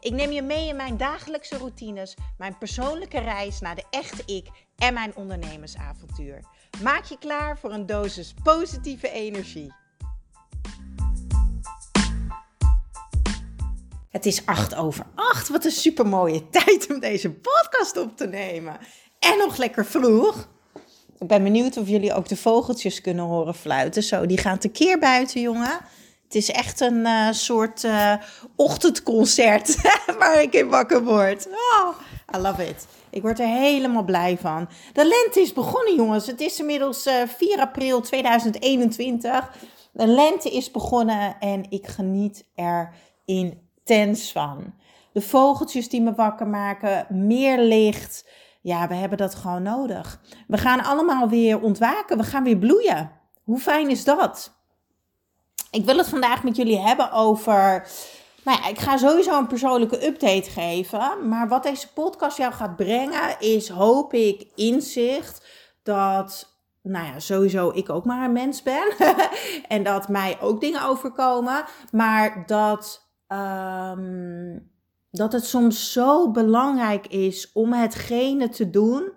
Ik neem je mee in mijn dagelijkse routines, mijn persoonlijke reis naar de echte ik en mijn ondernemersavontuur. Maak je klaar voor een dosis positieve energie. Het is acht over acht. Wat een supermooie tijd om deze podcast op te nemen. En nog lekker vroeg. Ik ben benieuwd of jullie ook de vogeltjes kunnen horen fluiten. Zo, die gaan tekeer buiten, jongen. Het is echt een uh, soort uh, ochtendconcert waar ik in wakker word. Oh, I love it. Ik word er helemaal blij van. De lente is begonnen, jongens. Het is inmiddels uh, 4 april 2021. De lente is begonnen en ik geniet er intens van. De vogeltjes die me wakker maken, meer licht. Ja, we hebben dat gewoon nodig. We gaan allemaal weer ontwaken. We gaan weer bloeien. Hoe fijn is dat? Ik wil het vandaag met jullie hebben over. Nou ja, ik ga sowieso een persoonlijke update geven. Maar wat deze podcast jou gaat brengen, is hoop ik inzicht dat. Nou ja, sowieso ik ook maar een mens ben. en dat mij ook dingen overkomen. Maar dat. Um, dat het soms zo belangrijk is om hetgene te doen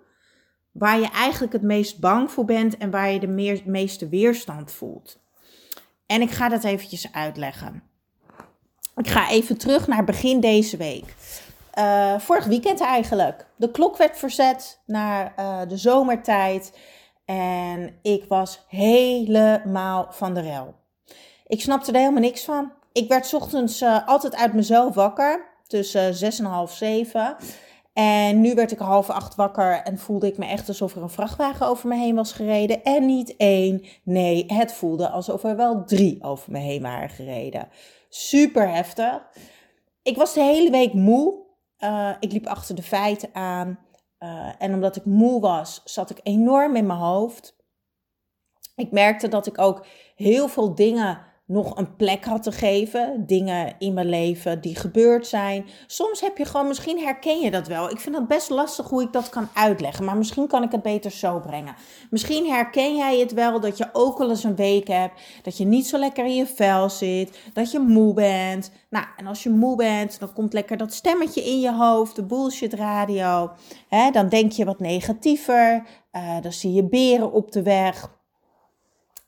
waar je eigenlijk het meest bang voor bent en waar je de meeste weerstand voelt. En ik ga dat eventjes uitleggen. Ik ga even terug naar begin deze week. Uh, vorig weekend eigenlijk. De klok werd verzet naar uh, de zomertijd. En ik was helemaal van de rel. Ik snapte er helemaal niks van. Ik werd ochtends uh, altijd uit mezelf wakker. Tussen zes en half zeven. En nu werd ik half acht wakker en voelde ik me echt alsof er een vrachtwagen over me heen was gereden. En niet één, nee, het voelde alsof er wel drie over me heen waren gereden. Super heftig. Ik was de hele week moe. Uh, ik liep achter de feiten aan. Uh, en omdat ik moe was, zat ik enorm in mijn hoofd. Ik merkte dat ik ook heel veel dingen nog een plek had te geven. Dingen in mijn leven die gebeurd zijn. Soms heb je gewoon, misschien herken je dat wel. Ik vind het best lastig hoe ik dat kan uitleggen. Maar misschien kan ik het beter zo brengen. Misschien herken jij het wel dat je ook wel eens een week hebt. Dat je niet zo lekker in je vel zit. Dat je moe bent. Nou, en als je moe bent, dan komt lekker dat stemmetje in je hoofd. De bullshit radio. Dan denk je wat negatiever. Uh, dan zie je beren op de weg.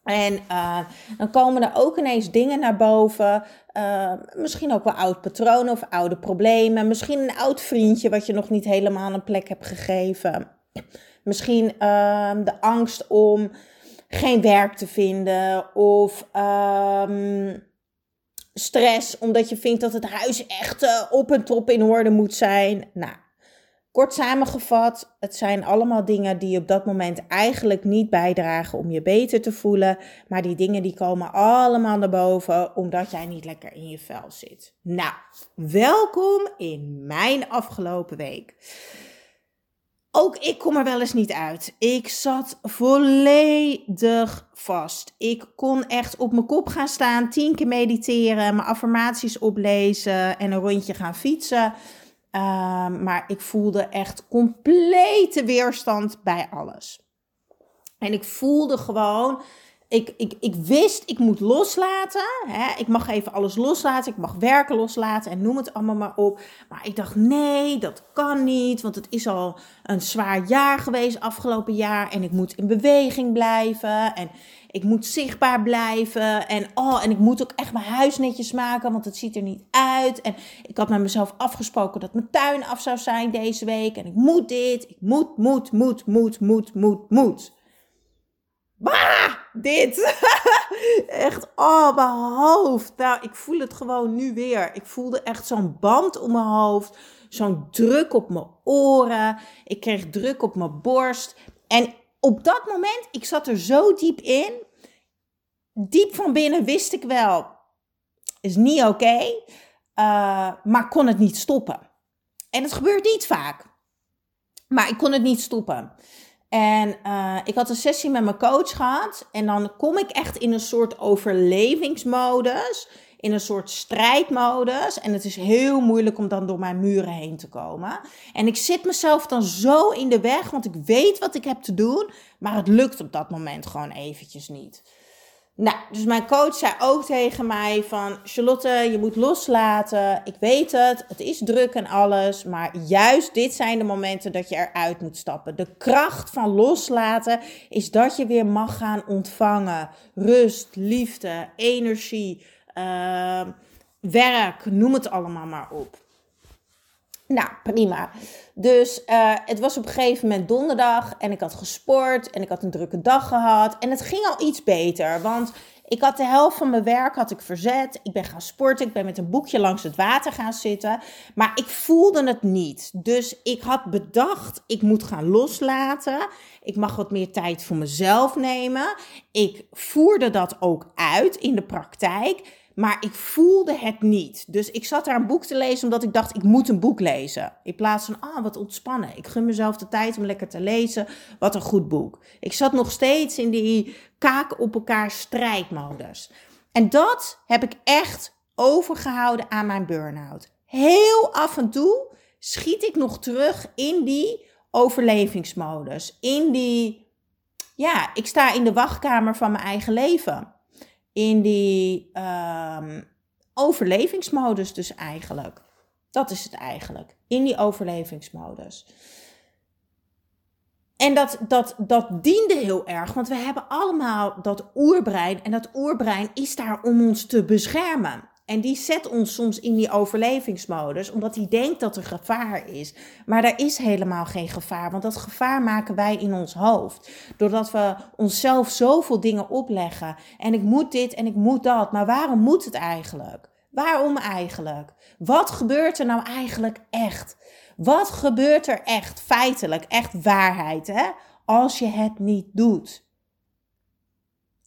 En uh, dan komen er ook ineens dingen naar boven. Uh, misschien ook wel oud patronen of oude problemen. Misschien een oud vriendje wat je nog niet helemaal een plek hebt gegeven. Misschien uh, de angst om geen werk te vinden. Of ehm, stress omdat je vindt dat het huis echt eh, op en top in orde moet zijn. Nou, Kort samengevat, het zijn allemaal dingen die op dat moment eigenlijk niet bijdragen om je beter te voelen. Maar die dingen die komen allemaal naar boven omdat jij niet lekker in je vel zit. Nou, welkom in mijn afgelopen week. Ook ik kom er wel eens niet uit. Ik zat volledig vast. Ik kon echt op mijn kop gaan staan, tien keer mediteren, mijn affirmaties oplezen en een rondje gaan fietsen. Uh, maar ik voelde echt complete weerstand bij alles. En ik voelde gewoon, ik, ik, ik wist, ik moet loslaten. Hè? Ik mag even alles loslaten. Ik mag werken loslaten en noem het allemaal maar op. Maar ik dacht, nee, dat kan niet. Want het is al een zwaar jaar geweest afgelopen jaar. En ik moet in beweging blijven. En ik moet zichtbaar blijven. En, oh, en ik moet ook echt mijn huis netjes maken, want het ziet er niet uit. En ik had met mezelf afgesproken dat mijn tuin af zou zijn deze week. En ik moet dit. Ik moet, moet, moet, moet, moet, moet, moet. Bah, dit. echt, oh, mijn hoofd. Nou, ik voel het gewoon nu weer. Ik voelde echt zo'n band om mijn hoofd. Zo'n druk op mijn oren. Ik kreeg druk op mijn borst. En op dat moment, ik zat er zo diep in. Diep van binnen wist ik wel, is niet oké. Uh, maar kon het niet stoppen. En het gebeurt niet vaak. Maar ik kon het niet stoppen. En uh, ik had een sessie met mijn coach gehad. En dan kom ik echt in een soort overlevingsmodus. In een soort strijdmodus. En het is heel moeilijk om dan door mijn muren heen te komen. En ik zit mezelf dan zo in de weg. Want ik weet wat ik heb te doen. Maar het lukt op dat moment gewoon eventjes niet. Nou, dus mijn coach zei ook tegen mij van Charlotte, je moet loslaten. Ik weet het, het is druk en alles, maar juist dit zijn de momenten dat je eruit moet stappen. De kracht van loslaten is dat je weer mag gaan ontvangen. Rust, liefde, energie, uh, werk, noem het allemaal maar op. Nou, prima. Dus uh, het was op een gegeven moment donderdag en ik had gesport en ik had een drukke dag gehad. En het ging al iets beter, want ik had de helft van mijn werk had ik verzet. Ik ben gaan sporten, ik ben met een boekje langs het water gaan zitten. Maar ik voelde het niet. Dus ik had bedacht, ik moet gaan loslaten. Ik mag wat meer tijd voor mezelf nemen. Ik voerde dat ook uit in de praktijk. Maar ik voelde het niet. Dus ik zat daar een boek te lezen omdat ik dacht, ik moet een boek lezen. In plaats van, ah, wat ontspannen. Ik gun mezelf de tijd om lekker te lezen. Wat een goed boek. Ik zat nog steeds in die kaak op elkaar strijdmodus. En dat heb ik echt overgehouden aan mijn burn-out. Heel af en toe schiet ik nog terug in die overlevingsmodus. In die, ja, ik sta in de wachtkamer van mijn eigen leven in die um, overlevingsmodus dus eigenlijk. Dat is het eigenlijk. In die overlevingsmodus. En dat, dat, dat diende heel erg, want we hebben allemaal dat oerbrein. En dat oerbrein is daar om ons te beschermen. En die zet ons soms in die overlevingsmodus, omdat hij denkt dat er gevaar is. Maar er is helemaal geen gevaar, want dat gevaar maken wij in ons hoofd. Doordat we onszelf zoveel dingen opleggen. En ik moet dit en ik moet dat. Maar waarom moet het eigenlijk? Waarom eigenlijk? Wat gebeurt er nou eigenlijk echt? Wat gebeurt er echt feitelijk, echt waarheid, hè? Als je het niet doet.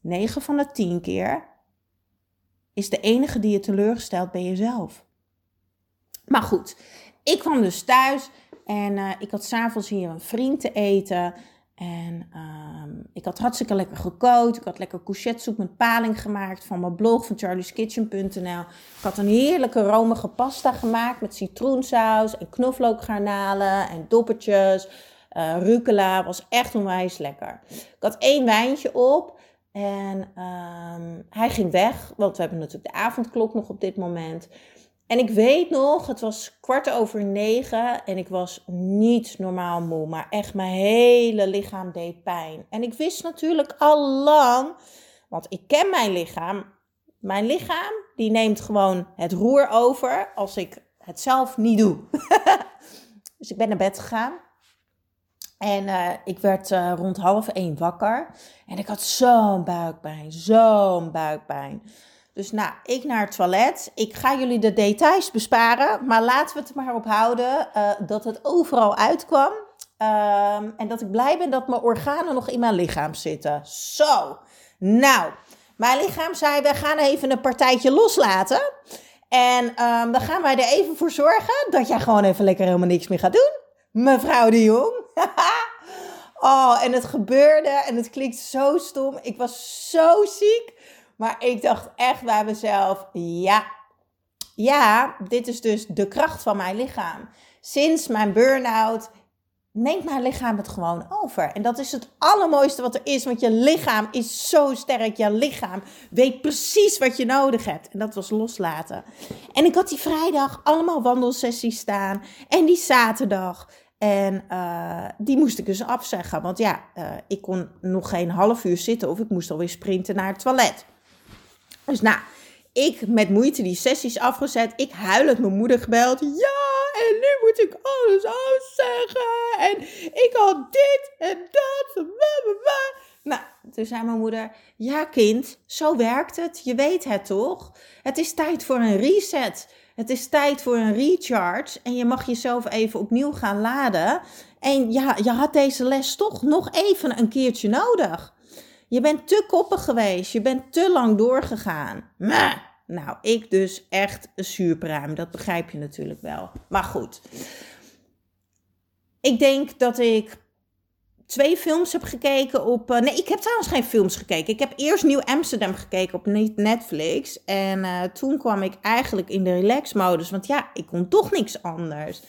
9 van de 10 keer is de enige die je teleurgesteld bij jezelf. Maar goed, ik kwam dus thuis en uh, ik had s'avonds hier een vriend te eten. En uh, ik had hartstikke lekker gekookt. Ik had lekker couchettesoep met paling gemaakt van mijn blog van charlieskitchen.nl. Ik had een heerlijke romige pasta gemaakt met citroensaus en knoflookgarnalen en doppertjes. Uh, rucola was echt onwijs lekker. Ik had één wijntje op. En um, hij ging weg, want we hebben natuurlijk de avondklok nog op dit moment. En ik weet nog, het was kwart over negen en ik was niet normaal moe, maar echt mijn hele lichaam deed pijn. En ik wist natuurlijk al lang, want ik ken mijn lichaam. Mijn lichaam, die neemt gewoon het roer over als ik het zelf niet doe. dus ik ben naar bed gegaan. En uh, ik werd uh, rond half één wakker. En ik had zo'n buikpijn, zo'n buikpijn. Dus nou, ik naar het toilet. Ik ga jullie de details besparen. Maar laten we het maar op houden uh, dat het overal uitkwam. Um, en dat ik blij ben dat mijn organen nog in mijn lichaam zitten. Zo. Nou, mijn lichaam zei: we gaan even een partijtje loslaten. En um, dan gaan wij er even voor zorgen dat jij gewoon even lekker helemaal niks meer gaat doen. Mevrouw de Jong. oh, en het gebeurde en het klinkt zo stom. Ik was zo ziek. Maar ik dacht echt bij mezelf, ja, ja, dit is dus de kracht van mijn lichaam. Sinds mijn burn-out neemt mijn lichaam het gewoon over. En dat is het allermooiste wat er is, want je lichaam is zo sterk. Je lichaam weet precies wat je nodig hebt. En dat was loslaten. En ik had die vrijdag allemaal wandelsessies staan. En die zaterdag. En uh, die moest ik dus afzeggen. Want ja, uh, ik kon nog geen half uur zitten of ik moest alweer sprinten naar het toilet. Dus nou, ik met moeite die sessies afgezet. Ik huilend mijn moeder gebeld. Ja, en nu moet ik alles afzeggen. En ik had dit en dat. Nou, toen zei mijn moeder: Ja, kind, zo werkt het. Je weet het toch? Het is tijd voor een reset. Het is tijd voor een recharge en je mag jezelf even opnieuw gaan laden. En ja, je had deze les toch nog even een keertje nodig. Je bent te koppig geweest, je bent te lang doorgegaan. Nou, ik dus echt een zuurpruim, dat begrijp je natuurlijk wel. Maar goed, ik denk dat ik twee films heb gekeken op. nee, ik heb trouwens geen films gekeken. Ik heb eerst Nieuw Amsterdam gekeken op Netflix. En toen kwam ik eigenlijk in de relax-modus. Want ja, ik kon toch niks anders.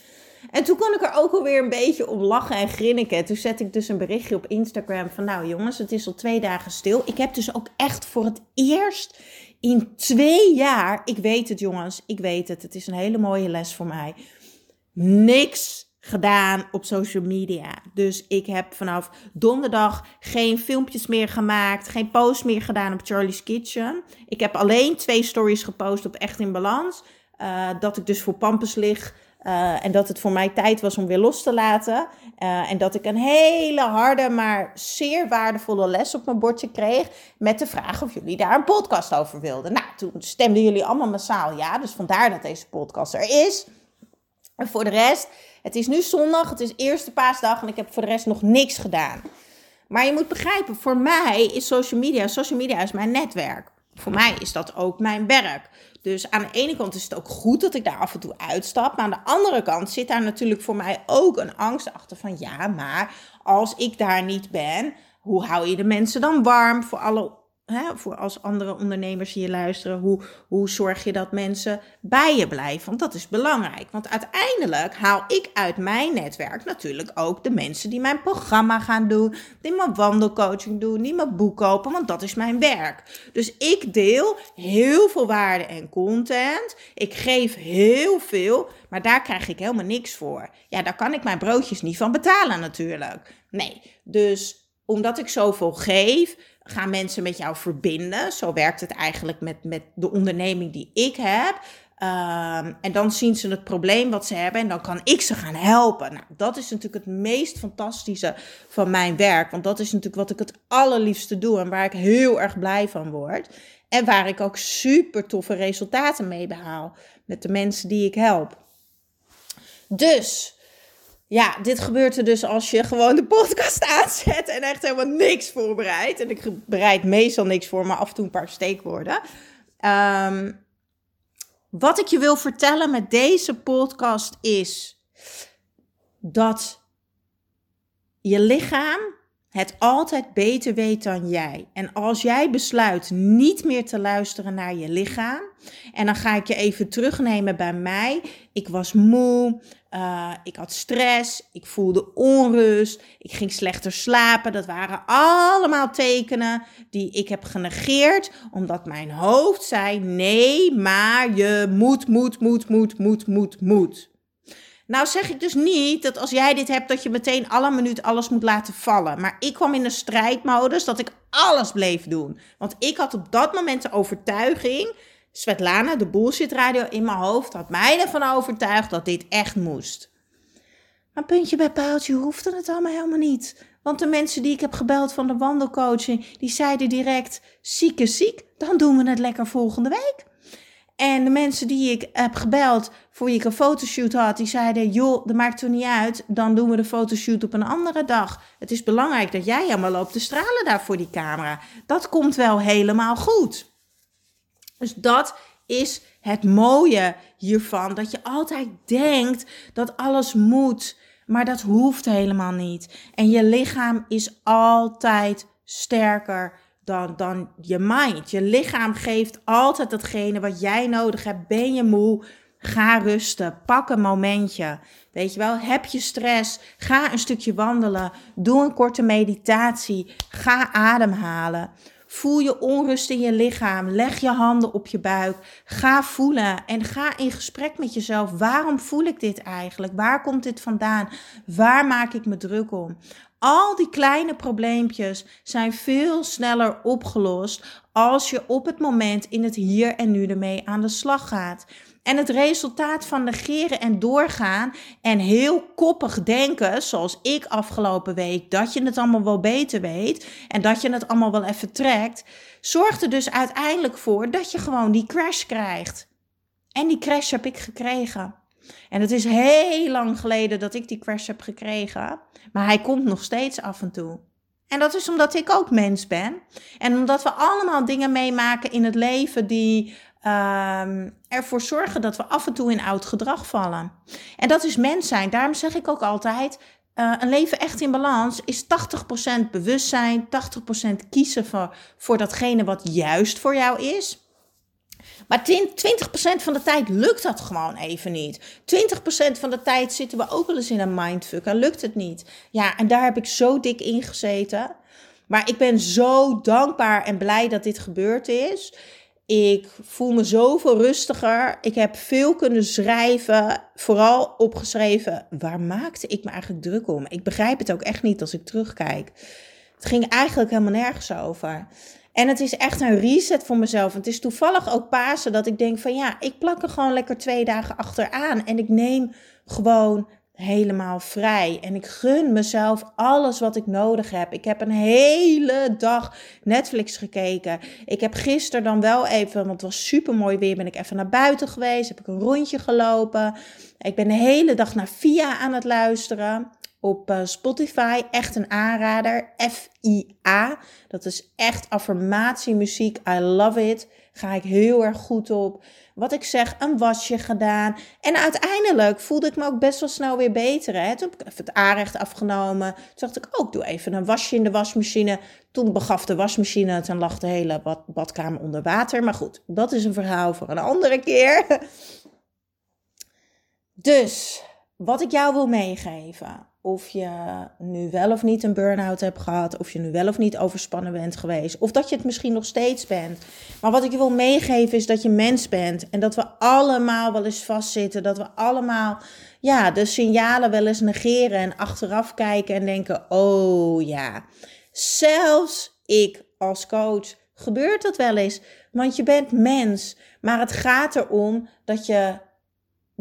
En toen kon ik er ook alweer een beetje op lachen en grinniken. Toen zette ik dus een berichtje op Instagram van... Nou jongens, het is al twee dagen stil. Ik heb dus ook echt voor het eerst in twee jaar... Ik weet het jongens, ik weet het. Het is een hele mooie les voor mij. Niks gedaan op social media. Dus ik heb vanaf donderdag geen filmpjes meer gemaakt, geen posts meer gedaan op Charlie's Kitchen. Ik heb alleen twee stories gepost op Echt in Balans. Uh, dat ik dus voor Pampus lig uh, en dat het voor mij tijd was om weer los te laten. Uh, en dat ik een hele harde, maar zeer waardevolle les op mijn bordje kreeg. Met de vraag of jullie daar een podcast over wilden. Nou, toen stemden jullie allemaal massaal ja. Dus vandaar dat deze podcast er is. En voor de rest, het is nu zondag, het is eerste paasdag en ik heb voor de rest nog niks gedaan. Maar je moet begrijpen, voor mij is social media, social media is mijn netwerk. Voor mij is dat ook mijn werk. Dus aan de ene kant is het ook goed dat ik daar af en toe uitstap. Maar aan de andere kant zit daar natuurlijk voor mij ook een angst achter van ja, maar als ik daar niet ben, hoe hou je de mensen dan warm voor alle hè, voor als andere ondernemers hier luisteren, hoe, hoe zorg je dat mensen bij je blijven? Want dat is belangrijk. Want uiteindelijk haal ik uit mijn netwerk natuurlijk ook de mensen die mijn programma gaan doen, die mijn wandelcoaching doen, die mijn boek kopen, want dat is mijn werk. Dus ik deel heel veel waarde en content. Ik geef heel veel, maar daar krijg ik helemaal niks voor. Ja, daar kan ik mijn broodjes niet van betalen natuurlijk. Nee, dus omdat ik zoveel geef, gaan mensen met jou verbinden. Zo werkt het eigenlijk met, met de onderneming die ik heb. Um, en dan zien ze het probleem wat ze hebben en dan kan ik ze gaan helpen. Nou, dat is natuurlijk het meest fantastische van mijn werk. Want dat is natuurlijk wat ik het allerliefste doe en waar ik heel erg blij van word. En waar ik ook super toffe resultaten mee behaal met de mensen die ik help. Dus ja, dit gebeurt er dus als je gewoon de podcast aanzet en echt helemaal niks voorbereidt. En ik bereid meestal niks voor, maar af en toe een paar steekwoorden. Um, wat ik je wil vertellen met deze podcast is dat je lichaam het altijd beter weet dan jij. En als jij besluit niet meer te luisteren naar je lichaam, en dan ga ik je even terugnemen bij mij. Ik was moe, uh, ik had stress, ik voelde onrust, ik ging slechter slapen. Dat waren allemaal tekenen die ik heb genegeerd, omdat mijn hoofd zei: nee, maar je moet, moet, moet, moet, moet, moet, moet. Nou zeg ik dus niet dat als jij dit hebt, dat je meteen alle minuut alles moet laten vallen. Maar ik kwam in een strijdmodus dat ik alles bleef doen. Want ik had op dat moment de overtuiging, Svetlana, de bullshit radio in mijn hoofd, had mij ervan overtuigd dat dit echt moest. Maar puntje bij paaltje hoefde het allemaal helemaal niet. Want de mensen die ik heb gebeld van de wandelcoaching, die zeiden direct, ziek is ziek, dan doen we het lekker volgende week. En de mensen die ik heb gebeld voor wie ik een fotoshoot had, die zeiden: joh, dat maakt er niet uit, dan doen we de fotoshoot op een andere dag. Het is belangrijk dat jij helemaal loopt te stralen daar voor die camera. Dat komt wel helemaal goed. Dus dat is het mooie hiervan, dat je altijd denkt dat alles moet, maar dat hoeft helemaal niet. En je lichaam is altijd sterker dan, dan je mind. Je lichaam geeft altijd datgene wat jij nodig hebt. Ben je moe? Ga rusten. Pak een momentje. Weet je wel, heb je stress? Ga een stukje wandelen. Doe een korte meditatie. Ga ademhalen. Voel je onrust in je lichaam. Leg je handen op je buik. Ga voelen en ga in gesprek met jezelf. Waarom voel ik dit eigenlijk? Waar komt dit vandaan? Waar maak ik me druk om? Al die kleine probleempjes zijn veel sneller opgelost als je op het moment in het hier en nu ermee aan de slag gaat. En het resultaat van negeren en doorgaan en heel koppig denken, zoals ik afgelopen week, dat je het allemaal wel beter weet en dat je het allemaal wel even trekt, zorgt er dus uiteindelijk voor dat je gewoon die crash krijgt. En die crash heb ik gekregen. En het is heel lang geleden dat ik die crash heb gekregen. Maar hij komt nog steeds af en toe. En dat is omdat ik ook mens ben. En omdat we allemaal dingen meemaken in het leven die um, ervoor zorgen dat we af en toe in oud gedrag vallen. En dat is mens zijn. Daarom zeg ik ook altijd: uh, een leven echt in balans is 80% bewustzijn, 80% kiezen voor, voor datgene wat juist voor jou is. Maar 20% van de tijd lukt dat gewoon even niet. 20% van de tijd zitten we ook wel eens in een mindfuck en lukt het niet. Ja, en daar heb ik zo dik in gezeten. Maar ik ben zo dankbaar en blij dat dit gebeurd is. Ik voel me zoveel rustiger. Ik heb veel kunnen schrijven. Vooral opgeschreven. Waar maakte ik me eigenlijk druk om? Ik begrijp het ook echt niet als ik terugkijk. Het ging eigenlijk helemaal nergens over. En het is echt een reset voor mezelf. Het is toevallig ook Pasen dat ik denk van ja, ik plak er gewoon lekker twee dagen achteraan. En ik neem gewoon helemaal vrij. En ik gun mezelf alles wat ik nodig heb. Ik heb een hele dag Netflix gekeken. Ik heb gisteren dan wel even, want het was super mooi weer, ben ik even naar buiten geweest. Heb ik een rondje gelopen. Ik ben de hele dag naar Via aan het luisteren op uh, Spotify. Echt een aanrader. F-I-A. Dat is echt affirmatiemuziek. I love it. Ga ik heel erg goed op. Wat ik zeg, een wasje gedaan. En uiteindelijk voelde ik me ook best wel snel weer beter. Hè? Toen heb ik even het aanrecht afgenomen. Toen dacht ik ook, doe even een wasje in de wasmachine. Toen begaf de wasmachine. Toen lag de hele bad, badkamer onder water. Maar goed, dat is een verhaal voor een andere keer. Dus, wat ik jou wil meegeven of je nu wel of niet een burn-out hebt gehad, of je nu wel of niet overspannen bent geweest, of dat je het misschien nog steeds bent. Maar wat ik je wil meegeven is dat je mens bent en dat we allemaal wel eens vastzitten, dat we allemaal ja, de signalen wel eens negeren en achteraf kijken en denken: "Oh ja, zelfs ik als coach gebeurt dat wel eens, want je bent mens, maar het gaat erom dat je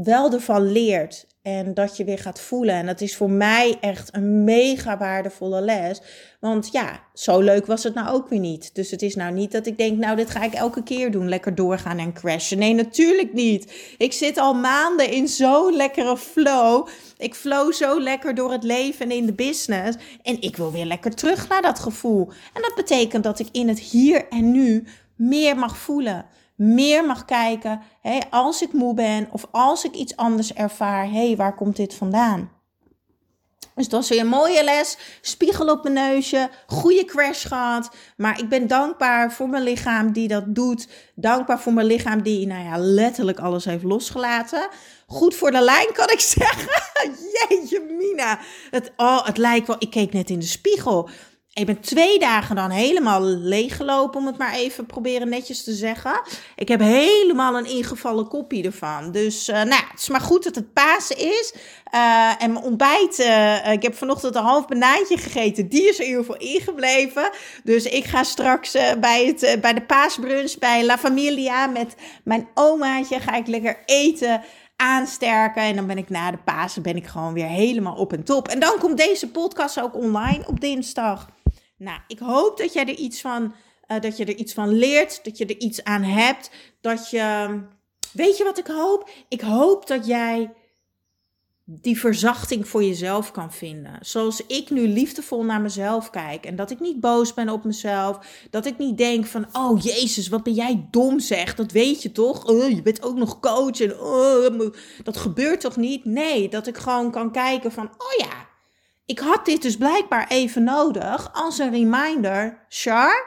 wel ervan leert en dat je weer gaat voelen. En dat is voor mij echt een mega waardevolle les. Want ja, zo leuk was het nou ook weer niet. Dus het is nou niet dat ik denk, nou, dit ga ik elke keer doen. Lekker doorgaan en crashen. Nee, natuurlijk niet. Ik zit al maanden in zo'n lekkere flow. Ik flow zo lekker door het leven en in de business. En ik wil weer lekker terug naar dat gevoel. En dat betekent dat ik in het hier en nu meer mag voelen meer mag kijken. Hey, als ik moe ben of als ik iets anders ervaar, hey, waar komt dit vandaan? Dus dat is weer een mooie les. Spiegel op mijn neusje. Goede crash gehad. Maar ik ben dankbaar voor mijn lichaam die dat doet. Dankbaar voor mijn lichaam die, nou ja, letterlijk alles heeft losgelaten. Goed voor de lijn kan ik zeggen. Jeetje, Mina. Het, oh, het lijkt wel. Ik keek net in de spiegel. Ik ben twee dagen dan helemaal leeggelopen, om het maar even proberen netjes te zeggen. Ik heb helemaal een ingevallen kopie ervan. Dus uh, nou, het is maar goed dat het Pasen is. Uh, en mijn ontbijt, uh, ik heb vanochtend een half banaantje gegeten. Die is er ieder geval ingebleven. Dus ik ga straks bij, het, bij de paasbrunch bij La Familia met mijn omaatje ga ik lekker eten aansterken. En dan ben ik na de Pasen ben ik gewoon weer helemaal op en top. En dan komt deze podcast ook online op dinsdag. Nou, ik hoop dat jij er iets van, uh, dat je er iets van leert, dat je er iets aan hebt, dat je, weet je wat ik hoop? Ik hoop dat jij die verzachting voor jezelf kan vinden. Zoals ik nu liefdevol naar mezelf kijk en dat ik niet boos ben op mezelf, dat ik niet denk van, oh Jezus, wat ben jij dom zeg, dat weet je toch? Oh, je bent ook nog coach en oh, dat gebeurt toch niet? Nee, dat ik gewoon kan kijken van, oh ja, ik had dit dus blijkbaar even nodig als een reminder. Char,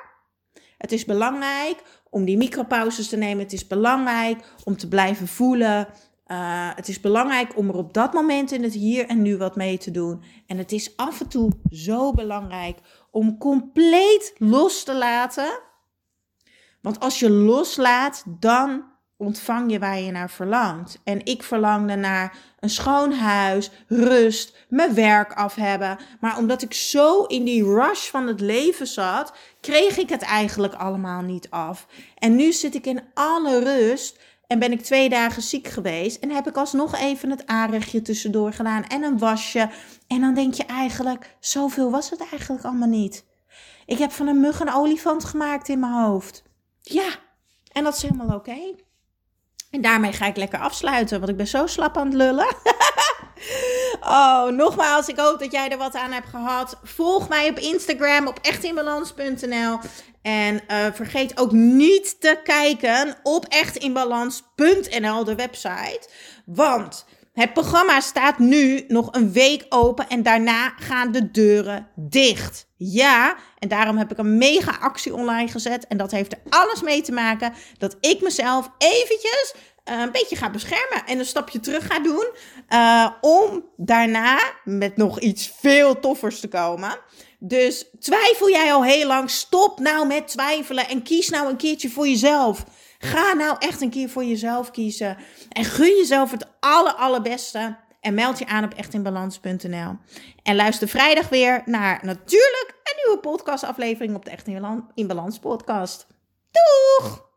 het is belangrijk om die micropauzes te nemen. Het is belangrijk om te blijven voelen. Uh, het is belangrijk om er op dat moment in het hier en nu wat mee te doen. En het is af en toe zo belangrijk om compleet los te laten. Want als je loslaat, dan ontvang je waar je naar verlangt. En ik verlangde naar een schoon huis, rust, mijn werk af hebben. Maar omdat ik zo in die rush van het leven zat, kreeg ik het eigenlijk allemaal niet af. En nu zit ik in alle rust. En ben ik twee dagen ziek geweest. En heb ik alsnog even het aanrechtje tussendoor gedaan. En een wasje. En dan denk je eigenlijk, zoveel was het eigenlijk allemaal niet. Ik heb van een mug een olifant gemaakt in mijn hoofd. Ja, en dat is helemaal oké. En daarmee ga ik lekker afsluiten, want ik ben zo slap aan het lullen. oh, nogmaals, ik hoop dat jij er wat aan hebt gehad. Volg mij op Instagram op echtinbalans.nl. En uh, vergeet ook niet te kijken op echtinbalans.nl, de website. Want Het programma staat nu nog een week open en daarna gaan de deuren dicht. Ja, en daarom heb ik een mega actie online gezet. En dat heeft er alles mee te maken dat ik mezelf eventjes uh, een beetje ga beschermen en een stapje terug ga doen. Uh, om daarna met nog iets veel toffers te komen. Dus twijfel jij al heel lang? Stop nou met twijfelen en kies nou een keertje voor jezelf. Ga nou echt een keer voor jezelf kiezen. En gun jezelf het aller, allerbeste. En meld je aan op echtinbalans.nl. En luister vrijdag weer naar natuurlijk een nieuwe podcastaflevering op de Echt in Balans podcast. Doeg!